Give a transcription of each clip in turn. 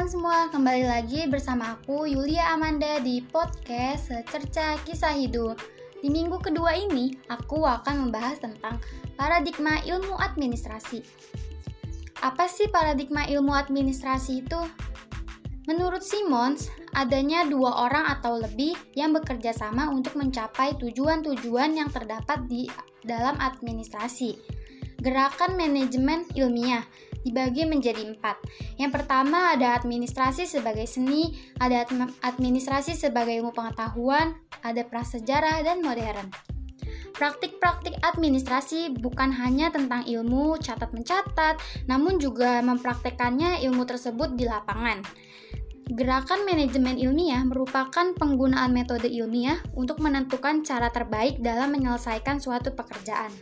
teman-teman semua, kembali lagi bersama aku Yulia Amanda di podcast Secerca Kisah Hidup. Di minggu kedua ini, aku akan membahas tentang paradigma ilmu administrasi. Apa sih paradigma ilmu administrasi itu? Menurut Simons, adanya dua orang atau lebih yang bekerja sama untuk mencapai tujuan-tujuan yang terdapat di dalam administrasi. Gerakan manajemen ilmiah dibagi menjadi empat. Yang pertama ada administrasi sebagai seni, ada administrasi sebagai ilmu pengetahuan, ada prasejarah dan modern. Praktik-praktik administrasi bukan hanya tentang ilmu catat-mencatat, namun juga mempraktekannya ilmu tersebut di lapangan. Gerakan manajemen ilmiah merupakan penggunaan metode ilmiah untuk menentukan cara terbaik dalam menyelesaikan suatu pekerjaan.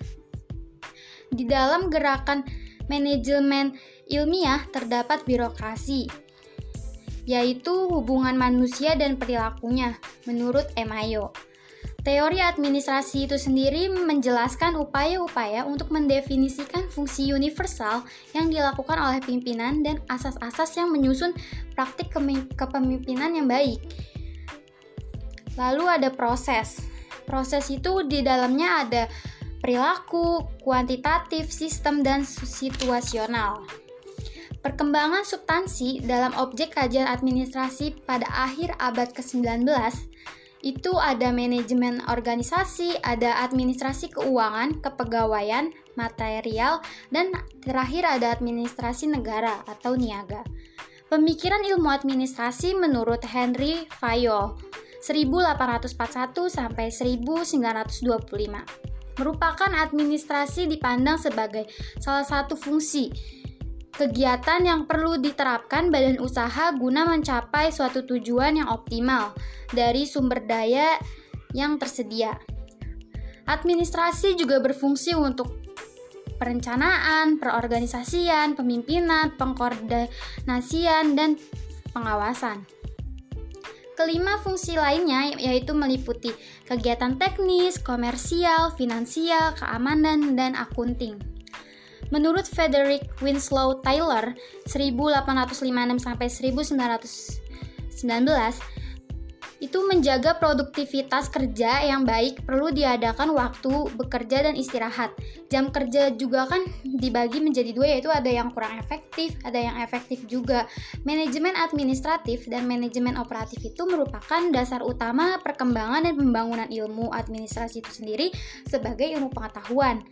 Di dalam gerakan manajemen ilmiah terdapat birokrasi, yaitu hubungan manusia dan perilakunya, menurut Emayo. Teori administrasi itu sendiri menjelaskan upaya-upaya untuk mendefinisikan fungsi universal yang dilakukan oleh pimpinan dan asas-asas yang menyusun praktik kepemimpinan yang baik. Lalu ada proses. Proses itu di dalamnya ada perilaku, kuantitatif, sistem, dan situasional. Perkembangan substansi dalam objek kajian administrasi pada akhir abad ke-19 itu ada manajemen organisasi, ada administrasi keuangan, kepegawaian, material, dan terakhir ada administrasi negara atau niaga. Pemikiran ilmu administrasi menurut Henry Fayol 1841 sampai 1925 merupakan administrasi dipandang sebagai salah satu fungsi kegiatan yang perlu diterapkan badan usaha guna mencapai suatu tujuan yang optimal dari sumber daya yang tersedia. Administrasi juga berfungsi untuk perencanaan, perorganisasian, pemimpinan, pengkoordinasian, dan pengawasan. Kelima fungsi lainnya yaitu meliputi kegiatan teknis, komersial, finansial, keamanan, dan akunting. Menurut Frederick Winslow Taylor 1856 sampai 1919, itu menjaga produktivitas kerja yang baik perlu diadakan waktu bekerja dan istirahat. Jam kerja juga kan dibagi menjadi dua yaitu ada yang kurang efektif, ada yang efektif juga. Manajemen administratif dan manajemen operatif itu merupakan dasar utama perkembangan dan pembangunan ilmu administrasi itu sendiri sebagai ilmu pengetahuan.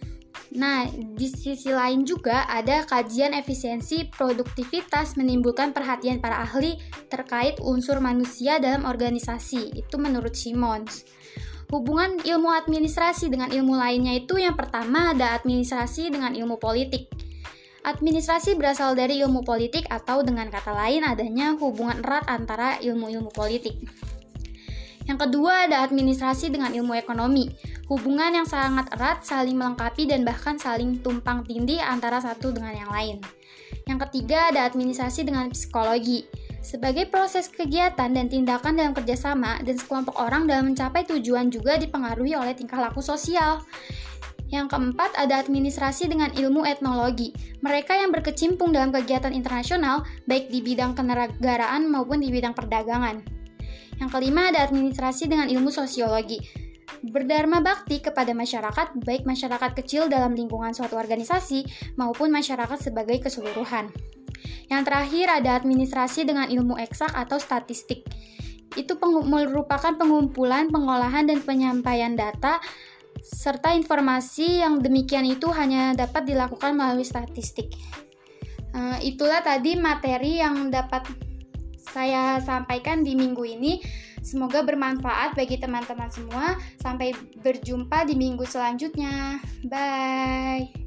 Nah, di sisi lain juga ada kajian efisiensi produktivitas menimbulkan perhatian para ahli terkait unsur manusia dalam organisasi. Itu menurut Simons. Hubungan ilmu administrasi dengan ilmu lainnya itu yang pertama ada administrasi dengan ilmu politik. Administrasi berasal dari ilmu politik atau dengan kata lain adanya hubungan erat antara ilmu-ilmu politik. Yang kedua ada administrasi dengan ilmu ekonomi. Hubungan yang sangat erat, saling melengkapi dan bahkan saling tumpang tindih antara satu dengan yang lain. Yang ketiga ada administrasi dengan psikologi. Sebagai proses kegiatan dan tindakan dalam kerjasama dan sekelompok orang dalam mencapai tujuan juga dipengaruhi oleh tingkah laku sosial. Yang keempat ada administrasi dengan ilmu etnologi. Mereka yang berkecimpung dalam kegiatan internasional, baik di bidang kenegaraan maupun di bidang perdagangan. Yang kelima ada administrasi dengan ilmu sosiologi. Berdharma bakti kepada masyarakat, baik masyarakat kecil dalam lingkungan suatu organisasi maupun masyarakat sebagai keseluruhan. Yang terakhir ada administrasi dengan ilmu eksak atau statistik. Itu merupakan pengumpulan, pengolahan, dan penyampaian data serta informasi yang demikian itu hanya dapat dilakukan melalui statistik. Uh, itulah tadi materi yang dapat saya sampaikan di minggu ini. Semoga bermanfaat bagi teman-teman semua. Sampai berjumpa di minggu selanjutnya. Bye.